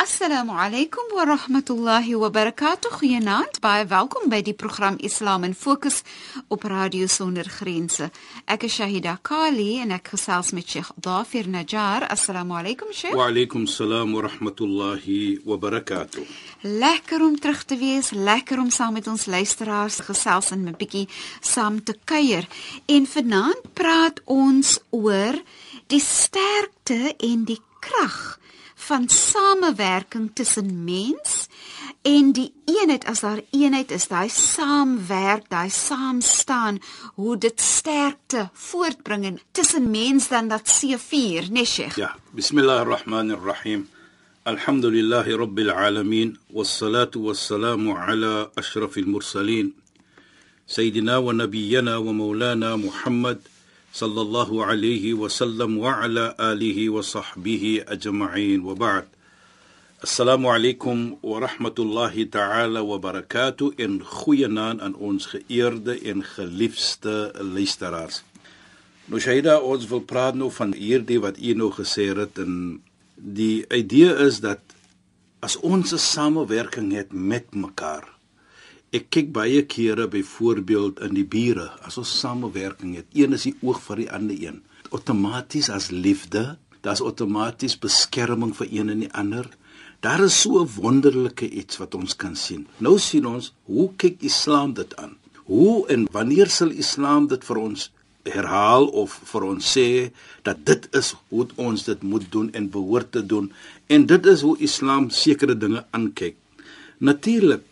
Assalamu alaykum wa rahmatullahi wa barakatuh. Goeienaand. Baie welkom by die program Islam in Fokus op Radio Sonder Grense. Ek is Shahida Kali en ek gesels met Sheikh Dafir Najjar. Assalamu alaykum Sheikh. Wa alaykum salaam wa rahmatullahi wa barakatuh. Lekker om terug te wees, lekker om saam met ons luisteraars gesels en 'n bietjie saam te kuier. En vanaand praat ons oor die sterkte en die krag van samewerking tussen mens en die eenheid as daar eenheid is, daai saamwerk, daai saam staan, hoe dit sterkte voortbring en tussen mens dan dat C4, nee Sheikh. Ja, bismillahirrahmanirrahim. Alhamdulillahi rabbil alamin wassalatu wassalamu ala ashrafil mursalin sayyidina wa nabiyyina wa maulana Muhammad صلى الله عليه وسلم وعلى آله وصحبه أجمعين وبعد السلام عليكم ورحمة الله تعالى وبركاته إن خوينان أن ons geëerde en geliefde luisteraars. Nou Shaida, ons wil praat nou van hierdie wat u nou gesê het en die idee is dat as ons 'n samewerking het met mekaar Ek kyk baie kere byvoorbeeld in die bure as ons samewerking het. Een is die oog vir die ander een. Outomaties as liefde, daar's outomaties beskerming vir een en die ander. Daar is so 'n wonderlike iets wat ons kan sien. Nou sien ons hoe kyk Islam dit aan? Hoe en wanneer sal Islam dit vir ons herhaal of vir ons sê dat dit is hoe ons dit moet doen en behoort te doen en dit is hoe Islam sekere dinge aankyk. Natuurlik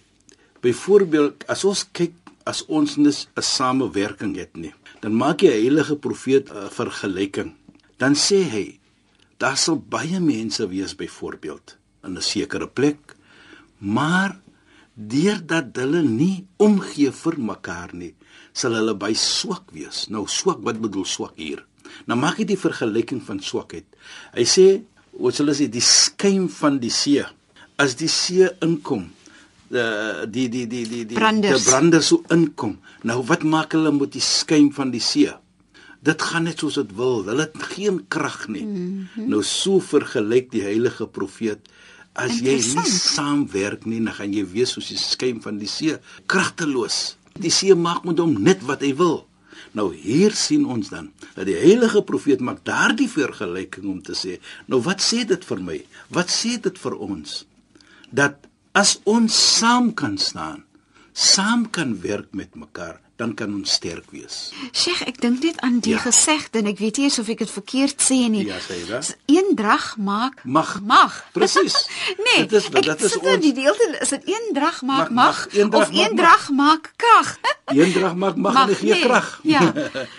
Byvoorbeeld, as ons kyk as ons 'n samewerking het nie, dan maak die heilige profeet 'n vergelyking. Dan sê hy, daar sal baie mense wees byvoorbeeld in 'n sekere plek, maar deurdat hulle nie omgee vir mekaar nie, sal hulle by swak wees. Nou swak, wat bedoel swak hier? Nou maak hy die vergelyking van swakheid. Hy sê, wat sal as jy die skuim van die see, as die see inkom, uh, die die die die die branders. die branders so inkom. Nou wat maak hulle met die skuim van die see? Dit gaan net soos dit wil. Hulle het geen krag nie. Mm -hmm. Nou so vergelyk die heilige profeet as jy nie saamwerk nie, dan gaan jy wees soos die skuim van die see, kragteloos. Die see maak met hom net wat hy wil. Nou hier sien ons dan dat die heilige profeet maak daardie vergelyking om te sê, nou wat sê dit vir my? Wat sê dit vir ons? Dat As ons saam kan staan, saam kan werk met mekaar, dan kan ons sterk wees. Sheikh, ek dink net aan die ja. gesegde en ek weet nie of ek dit verkeerd sê nie. Ja, sê dit. Een drag maak mag. Mag. Presies. nee, dit is dit is ons die deelte is dit een drag maak mag, mag. Drag of een drag maak krag. een drag maak mag, mag en gee nee. krag. Ja.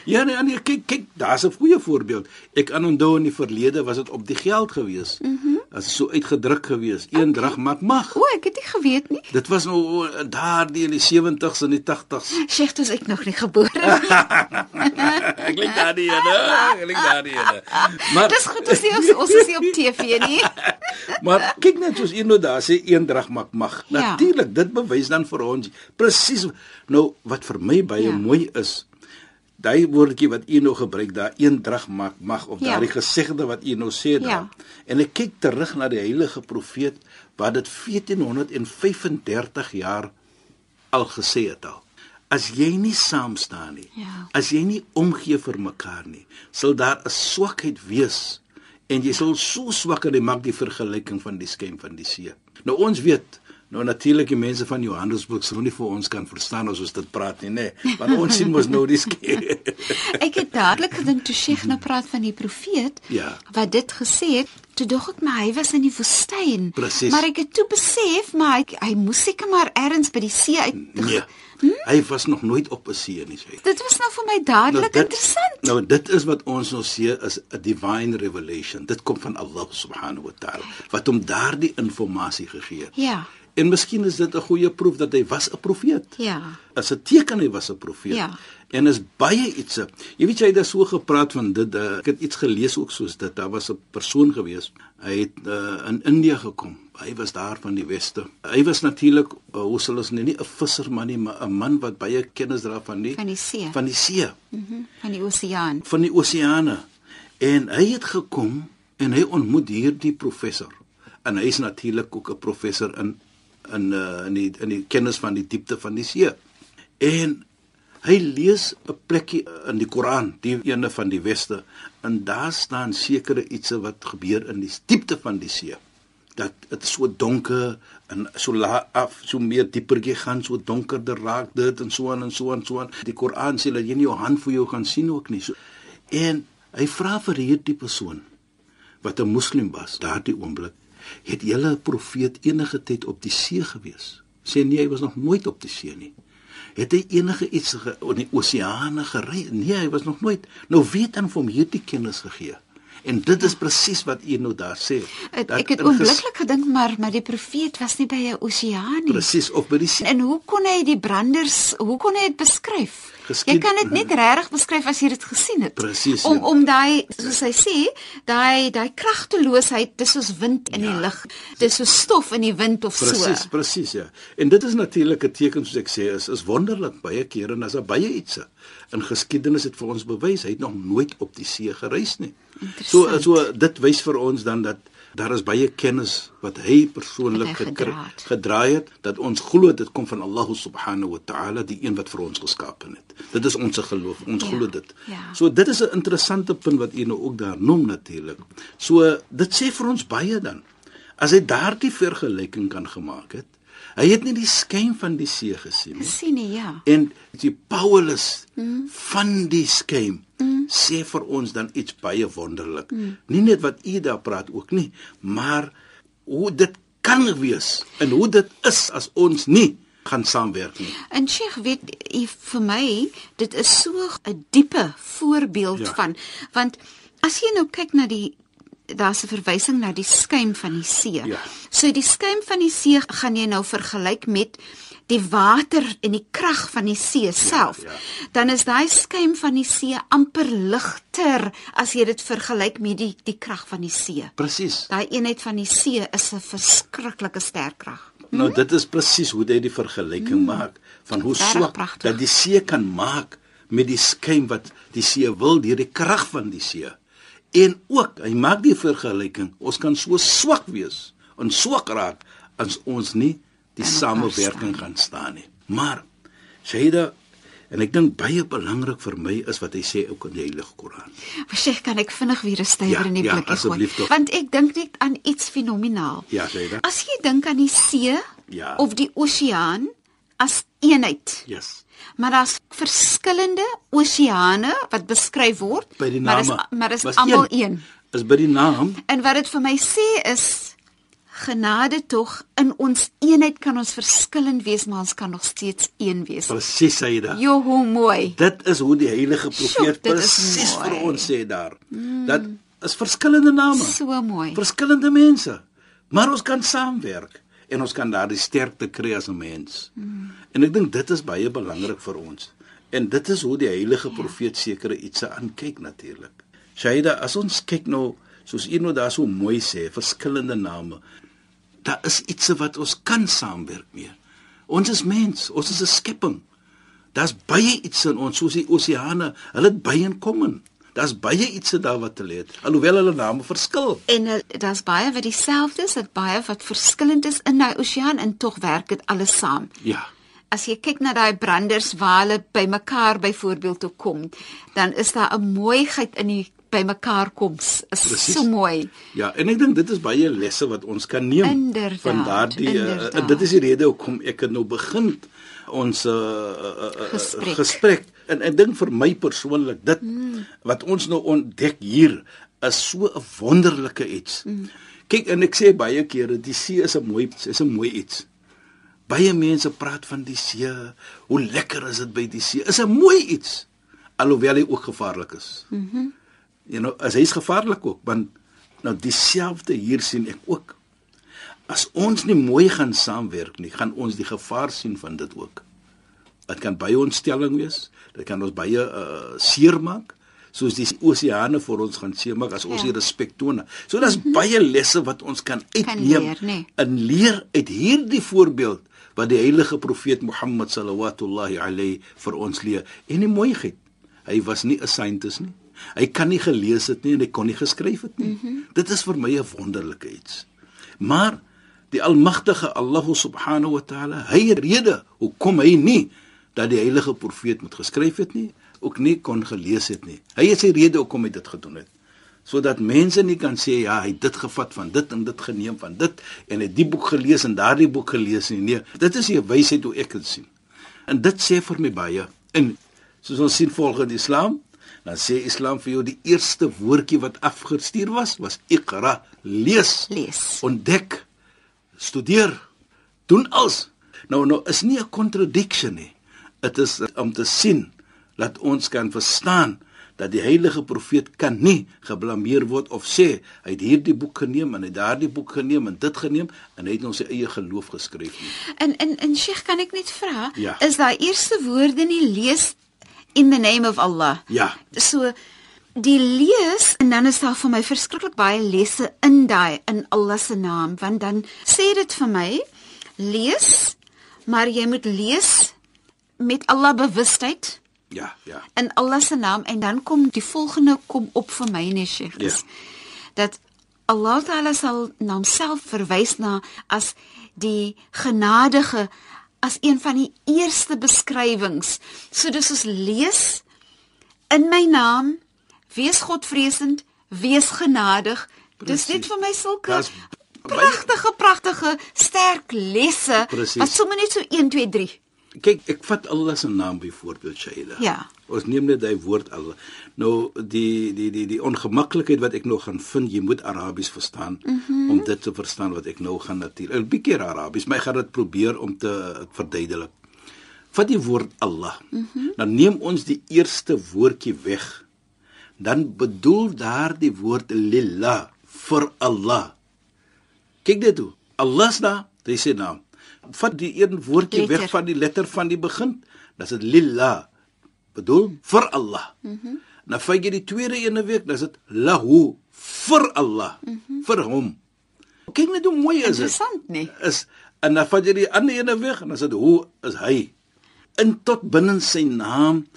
ja, nee, nee, kyk, kyk, daar's 'n goeie voorbeeld. Ek aan onthou in die verlede was dit op die geld gewees. Mhm. Mm As dit so uitgedruk gewees, een okay. drag maak mag. O, ek het nie geweet nie. Dit was nou daar die in die 70s en die 80s. Sheikh, dis ek nog nie gebore nie. ek lê daar nie, ek lê daar nie. Maar dis goed as jy ons is nie op TV nie. maar kyk net soos een nou daar sê eendrag maak mag. Ja. Natuurlik, dit bewys dan vir ons presies nou wat vir my baie ja. mooi is. Daai woordjie wat u nou gebruik daar eendrag maak mag of ja. daardie gesegde wat u nou sê daar. Ja. En ek kyk terug na die heilige profeet wat dit 1435 jaar al gesê het al. As jy nie saam staan nie, ja. as jy nie omgee vir mekaar nie, sal daar 'n swakheid wees en jy sal so swak en jy maak die vergelyking van die skem van die see. Nou ons weet Nou natuurlik die mense van Johannesburg sou nie vir ons kan verstaan as ons dit praat nie, nê? Nee. Want ons sien mos nou dis. Ek het dadelik gedink toe Sheikh nou praat van die profeet ja. wat dit gesê het toe dog ek maar hy was in die woestyn. Presies. Maar ek het toe besef maar hy, hy moes seker maar ergens by die see uit. Nee. Hy was nog nooit op 'n see nie, sê. Dit was nou vir my dadelik dit, interessant. Nou dit is wat ons nou sê is 'n divine revelation. Dit kom van Allah subhanahu wa ta'ala wat hom daardie inligting gegee het. Ja. En miskien is dit 'n goeie proef dat hy was 'n profeet. Ja. As 'n teken hy was 'n profeet. Ja. En is baie iets. Jy weet jy het daar so gepraat van dit. Uh, ek het iets gelees ook soos dit. Daar was 'n persoon gewees. Hy het uh, in Indië gekom. Hy was daar van die weste. Hy was natuurlik uh, hoe sal ons nie 'n visserman nie, maar 'n man wat baie kennis dra van die Van die see. van die see, Mhm. Mm van die oseaan. van die oseane. En hy het gekom en hy ontmoet hierdie professor. En hy is natuurlik ook 'n professor in in uh, in die in die kennis van die diepte van die see. En hy lees 'n plekkie in die Koran, die ene van die weste, en daar staan sekere ietsie wat gebeur in die diepte van die see. Dat dit so donker en so laag af, so meer dieper jy gaan, so donkerder raak dit en so aan en so aan so aan. Die Koran sê dat jy nie jou hand vir jou kan sien ook nie. So en hy vra vir hierdie persoon wat 'n moslim was daardie oomblik, het julle profeet enige tyd op die see gewees? Sê nee, hy was nog nooit op die see nie. Het hy enige iets ge, in die oseane gery? Nee, hy was nog nooit. Nou weet dan vir hom hierdie kennis gegee. En dit is presies wat u nou daar sê. Het, ek het onmiddellik gedink maar maar die profeet was nie by 'n oseaan nie. Presies of by die see. En hoe kon hy die branders, hoe kon hy dit beskryf? Geskied- jy kan dit net regtig beskryf as jy dit gesien het. Presies, Om ja. om daai soos hy sê, daai daai kragteloosheid, dis soos wind in die Ja. lug. Dis soos stof in die wind of Presies, so. presies ja. En dit is natuurlik 'n teken soos ek sê is is wonderlik baie kere en as daar baie ietsie in geskiedenis het vir ons bewys hy het nog nooit op die see gereis nie. So so dit wys vir ons dan dat daar is baie kennis wat hy persoonlik gedra het. gedraai het dat ons glo dit kom van Allah subhanahu wa ta'ala die een wat vir ons geskaap het. Dit is ons geloof. Ons Ja, glo dit. ja. So dit is 'n interessante punt wat u nou ook daar noem natuurlik. So dit sê vir ons baie dan. As hy daardie vergelyking kan gemaak het, hy het nie die skyn van die see gesien nie. Sien jy ja. En die powerless mm. van die skyn mm. sê vir ons dan iets baie wonderlik. Mm. Nie net wat u daar praat ook nie, maar hoe dit kan wees en hoe dit is as ons nie gaan saamwerk nie. En Sheikh weet jy vir my dit is so 'n diepe voorbeeld ja. van want as jy nou kyk na die daar's 'n verwysing na die skuim van die see. Ja. So die skuim van die see gaan jy nou vergelyk met die water en die krag van die see self. ja. Dan is daai skuim van die see amper ligter as jy dit vergelyk met die die krag van die see. Presies. Daai eenheid van die see is 'n verskriklike sterk krag. Nou dit is presies hoe hy die vergelyking mm. maak van hoe swak dat die see kan maak met die skyn wat die see wil deur die krag van die see. En ook, hy maak die vergelyking, ons kan so swak wees en swak raak as ons nie die samewerking gaan staan nie. Maar Shaida en ek dink baie belangrik vir my is wat hy sê ook in die Heilige Koran. Sheikh, kan ek vinnig weer 'n stywer Ja, in die ja, blikkie gooi? Want ek dink net aan iets fenomenaal. Ja, sê dit. As jy dink aan die see Ja. of die oseaan as eenheid. Yes. Maar daar's verskillende oseane wat beskryf word, By die maar name. is maar is Was almal een. Is by die naam En wat dit vir my sê is genade tog in ons eenheid kan ons verskillend wees, maar ons kan nog steeds een wees. presies sê dit. Jo, hoe mooi. Dit is hoe die heilige profeet is presies vir ons sê daar. Mm. Dat is verskillende name, So mooi. verskillende mense, maar ons kan saamwerk en ons kan daardie sterkte kry as 'n mens. Mm. En ek dink dit is baie belangrik vir ons. En dit is hoe die heilige profeet sekere iets aankyk natuurlik. Shaida, as ons kyk nou, soos u nou daar so mooi sê, verskillende name. Daar is iets wat ons kan saamwerk mee. Ons is mens, ons is 'n skepping. Daar's baie iets in ons soos die oseane, hulle het baie in kom. Daar's baie iets daar wat te leer, alhoewel hulle name verskil. En uh, daar's baie wat dieselfde is, dit baie wat verskillend is in daai oseaan en tog werk dit alles saam. Ja. As jy kyk na daai branders waar hulle bymekaar byvoorbeeld toe kom, dan is daar 'n mooiheid in die bymekaar koms. Is Presies. so mooi. Ja, en ek dink dit is baie lesse wat ons kan neem Inderdaad, van daardie uh, dit is die rede hoekom ek het nou begin ons uh, uh, uh, Gesprek. gesprek. En ek dink vir my persoonlik dit mm. wat ons nou ontdek hier is so 'n wonderlike iets. Mm. Kyk, en ek sê baie kere, die see is 'n mooi is 'n mooi iets. Baie mense praat van die see, hoe lekker is dit by die see? Is 'n mooi iets alhoewel hy ook gevaarlik is. Mhm. Mm you know, as hy's gevaarlik ook, want nou dieselfde hier sien ek ook. As ons nie mooi gaan saamwerk nie, gaan ons die gevaar sien van dit ook. Dit kan baie ontstelling wees, dit kan ons baie uh, seermaak soos die oseane vir ons gaan seemaak as ons ja. respek toon. So daar's mm -hmm. baie lesse wat ons kan uitneem leer, nee. en leer uit hierdie voorbeeld wat die heilige profeet Mohammed sallallahu alayhi vir ons leer. En die mooiheid, hy was nie 'n scientist nie. Hy kan nie gelees het nie en hy kon nie geskryf het nie. Mm -hmm. Dit is vir my 'n wonderlike iets. Maar die almagtige Allah subhanahu wa ta'ala, hy rede hoekom hy nie dat die heilige profeet moet geskryf het nie ook nie kon gelees het nie. Hy het sy rede hoekom hy dit gedoen het. Sodat mense nie kan sê ja, hy het dit gevat van dit en dit geneem van dit en het die boek gelees en daardie boek gelees nie. Nee, dit is 'n wysheid hoe ek dit sien. En dit sê vir my baie. En soos ons sien volgens Islam, dan sê Islam vir jou die eerste woordjie wat afgestuur was, was Iqra, lees. Lees. Ontdek, studeer, doen alles. Nou nou is nie 'n contradiction nie. Dit is om te sien laat ons kan verstaan dat die heilige profeet kan nie geblameer word of sê hy het hierdie boek geneem en hy daardie boek geneem en dit geneem en hy het ons sy eie geloof geskryf nie. En en en Sheikh kan ek net vra, ja. is daai eerste woorde nie lees in the name of Allah? Ja. So die lees en dan is daar vir my verskriklik baie lesse in daai in Allah se naam want dan sê dit vir my lees maar jy moet lees met Allah bewustheid Ja, ja. In Allah se naam en dan kom die volgende kom op vir my nee Sheikh ja. dat Allah Taala sal na homself verwys na as die genadige as een van die eerste beskrywings. So dis ons lees in my naam wees Godvreesend, wees genadig. Precies. Dis net vir my sulke pragtige pragtige sterk lesse Precies. wat sommer net so 1 2 3 kyk ek vat Allah se naam byvoorbeeld Shaila. Ja. Ons neem net daai woord Allah. Nou die die die die ongemaklikheid wat ek nou gaan vind, jy moet Arabies verstaan mm -hmm. om dit te verstaan wat ek nou gaan natuurlik 'n bietjie Arabies, maar ek gaan dit probeer om te verduidelik. Vat die woord Allah. Mm -hmm. Dan neem ons die eerste woordjie weg. Dan bedoel daar die woord lillah vir Allah. Kyk dit toe. Allah se naam, dis sy naam vat die een woordjie weg van die letter van die begin, dan is dit lillah. Bedoel vir Allah. Mhm. Mm nou vat jy die tweede ene week, dan is dit lahu vir Allah, mm -hmm. vir hom. Kyk net hoe mooi is dit. Interessant, nee. Is en dan vat jy die ander ene weg en dan is dit hoe is hy? In tot binne sy naam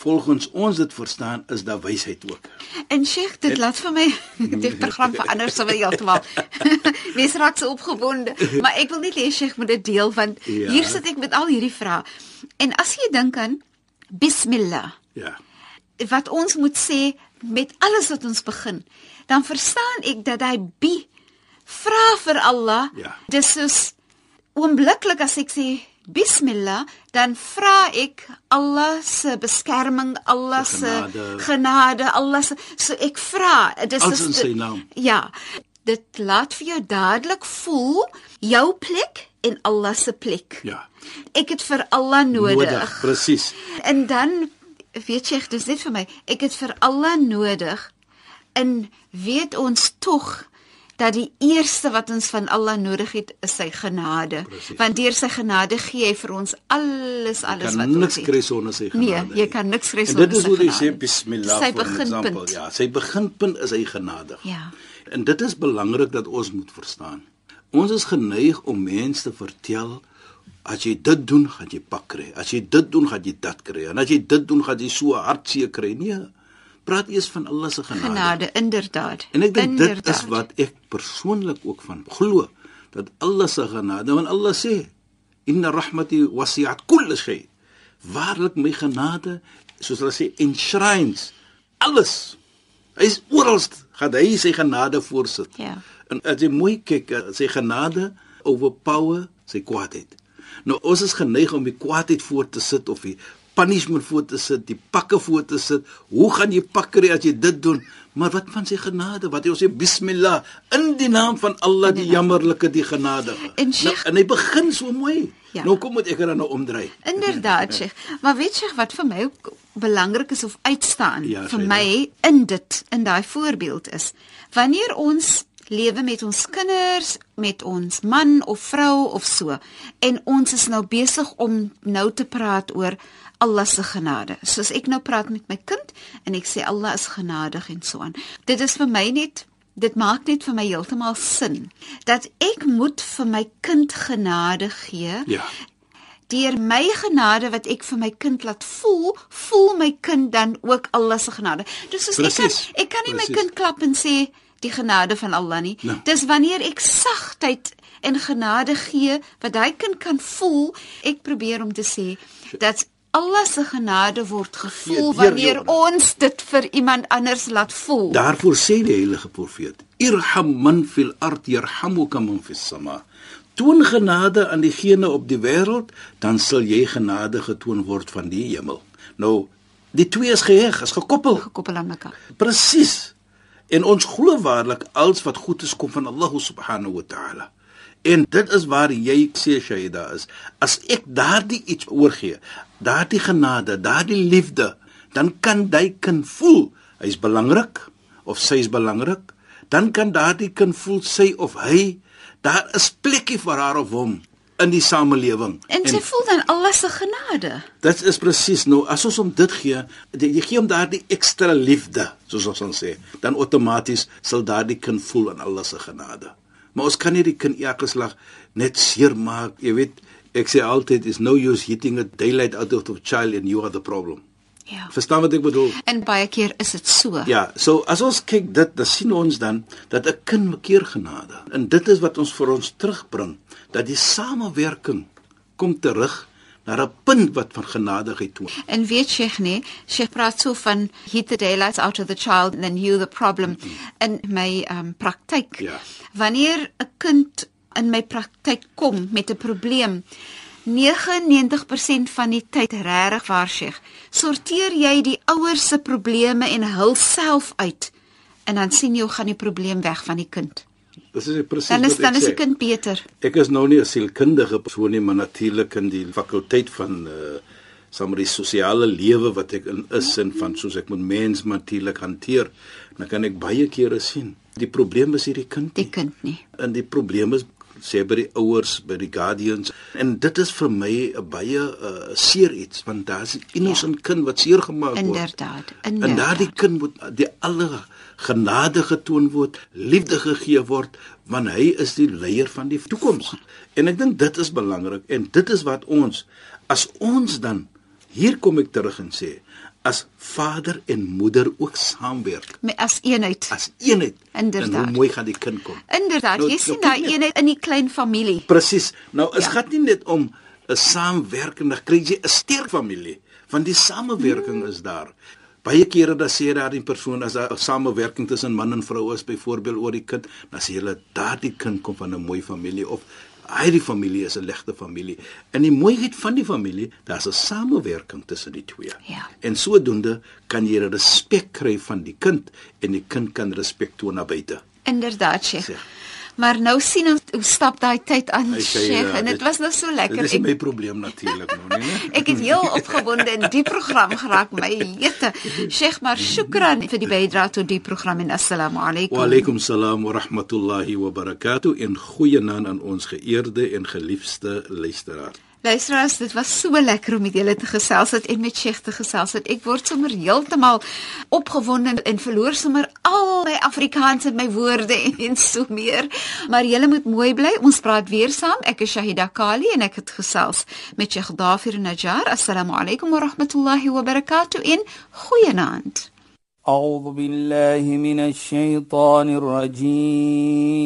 volgens ons dit verstaan is daar wysheid ook. En Sheikh, dit laat vir my die program verander sou heeltemal. Mens raak so opgewonde, maar ek wil net hê Sheikh moet dit deel want ja. hier sit ek met al hierdie vrae. En as jy dink aan bismillah. Ja. Wat ons moet sê met alles wat ons begin, dan verstaan ek dat hy bi vra vir Allah. Ja. Dis is oombliklik as ek sê Bismillah, dan vra ek Allah se beskerming, Allah se genade. genade, Allah se so ek vra, dis is in sy naam. Ja. Dit laat vir jou dadelik voel jou plek en Allah se plek. Ja. Ek het vir Allah nodig. Nodig, presies. En dan weet jy, dis net vir my, ek het vir Allah nodig. En weet ons tog dat die eerste wat ons van Allah nodig het is sy genade. Precies. Want deur sy genade gee hy vir ons alles alles wat ons het. Niks kry sonder sy nee, genade. Nee, jy kan niks kry sonder sy genade. Dit is hoe hy sê bismillah sy beginpunt. Ja, sy beginpunt is hy genadig. Ja. En dit is belangrik dat ons moet verstaan. Ons is geneig om mense te vertel as jy dit doen, gaan jy pak kry. As jy dit doen, gaan jy dat kry. En as jy dit doen, gaan jy so hartseer kry. Nee praat eers van Allah se genade. Genade inderdaad. En ek dink dit is wat ek persoonlik ook van glo dat Allah se genade, want Allah sê inna rahmati wasi'at kull shay. Waarlik my genade, soos hulle sê enshrines alles. Hy is oral gaan hy sy genade voorsit. Ja. En as jy mooi kyk, eh, sy genade overpower sy kwaadheid. Nou ons is geneig om die kwaadheid voor te sit of die punishment voor te sit, die pakke voor te sit. Hoe gaan jy pakker as jy dit doen? Maar wat van sy genade? Wat hy ons sê bismillah in die naam van Allah die jammerlike die genadige. En nou, Sheikh- en hy begin so mooi. Ja. Nou kom moet ek er nou omdraai. Inderdaad, Sheikh. Maar weet jy wat vir my ook belangrik is of uitstaan Ja, vir my in dit in daai voorbeeld is wanneer ons lewe met ons kinders, met ons man of vrou of so en ons is nou besig om nou te praat oor Allah se genade. Soos ek nou praat met my kind en ek sê Allah is genadig en so aan. Dit is vir my net dit maak net vir my heeltemal sin dat ek moet vir my kind genade gee Ja. deur my genade wat ek vir my kind laat voel, voel my kind dan ook Allah se genade. Dus soos ek kan ek kan nie my presies. kind klap en sê die genade van Allah nie. Nou. Dis wanneer ek sagtheid en genade gee wat hy kind kan voel, ek probeer om te sê dat Allah se genade word gevoel deur wanneer jou. ons dit vir iemand anders laat voel. Daarvoor sê die heilige profeet: "Irham man fil ard yarhamuka man fis sama." Toon genade aan diegene op die wêreld, dan sal jy genade getoon word van die hemel. Nou, die twee is geheg, is gekoppel. gekoppel aan mekaar. Presies. En ons glo waarlik alles wat goed is kom van Allah subhanahu wa ta'ala. En dit is waar jy sê Shaida is. As ek daardie iets oorgee, daardie genade, daardie liefde, dan kan jy kan voel hy's belangrik of sy is belangrik. Dan kan daardie kind voel sy of hy daar is plekkie vir haar of hom in die samelewing. En sy voel dan Allah se genade. Dit is presies nou as ons hom dit gee, die- jy gee hom daardie ekstra liefde, soos ons dan sê, dan outomaties sal daardie kind voel aan Allah se genade. Maar ons kan nie die kind elke slag net seermaak, jy weet, ek sê altyd is no use hitting a daylight out of a child and you are the problem. Ja. Verstaan wat ek bedoel? En baie keer is dit so. Ja, so as ons kyk dit, dan sien ons dan dat 'n kind bekeer genade. En dit is wat ons vir ons terugbring, dat die samewerking kom terug na 'n punt wat van genadigheid toon. En weet Sheikh nee, Sheikh praat so van hit the daylights out of the child and then you the problem in my um praktyk. Ja. Wanneer 'n kind in my praktyk kom met 'n probleem 99% van die tyd regtig waar Sheikh, sorteer jy die ouers se probleme en hulself uit en dan sien jy hoe gaan die probleem weg van die kind. Dis is presies Dan is wat ek dan is sê. die kind beter. Ek is nou nie 'n sielkundige persoon nie, maar natuurlik in die fakulteit van uh sommer die sosiale lewe wat ek in is en van soos ek moet mens natuurlik hanteer, dan kan ek baie kere sien. Die probleem is hierdie kind. Die nie. kind nie. En die probleem is sê by die ouers, by die guardians en dit is vir my 'n baie uh, seer iets want daar's 'n innocent ja. kind wat seer gemaak word. Inderdaad. En Inderdaad. daardie kind moet die alle genade getoon word, liefde gegee word, want hy is die leier van die toekoms. En ek dink dit is belangrik en dit is wat ons as ons dan hier kom ek terug en sê as vader en moeder ook saamwerk Met- as eenheid. as eenheid, Inderdaad. hoe mooi gaan die kind kom. Inderdaad, Nou, jy nou sien daai eenheid in die klein familie. Presies. Nou is Ja. dit nie net om 'n saamwerkende kry jy 'n sterk familie, want die samewerking is daar. Baie kere dan sê daardie persoon as daar 'n samewerking tussen man en vrou is byvoorbeeld oor die kind, dan sê hulle daardie kind kom van 'n mooi familie of hy die familie is 'n legte familie. En die mooiheid van die familie, daar's 'n samewerking tussen die twee. Ja. En sodoende kan jy respek kry van die kind en die kind kan respek toon na buite. Inderdaad, Sheikh. Maar nou sien ons hoe stap daai tyd aan, sê, Sheikh, ja, en dit was nou so lekker. Dit is Ek my probleem natuurlik nou nie. nee. ek het heel opgewonde in die program geraak, my jete. Sheikh, maar shukran vir die bydrae tot die program en assalamu alaykum. Wa alaykum salaam wa rahmatullahi wa barakatuh en goeienaand aan ons geëerde en geliefde luisteraar. Luisteraars, dit was so lekker om met julle te gesels het en met Sheikh te gesels het. Ek word sommer heeltemal opgewonde en verloor sommer al my Afrikaans en my woorde en, en so meer. Maar julle moet mooi bly. Ons praat weer saam. Ek is Shahida Kali en ek het gesels met Sheikh Dafir Najjar. Assalamu alaykum wa rahmatullahi wa barakatuh en goeienaand. أعوذ بالله من الشيطان الرجيم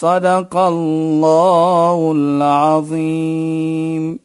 صدق الله العظيم.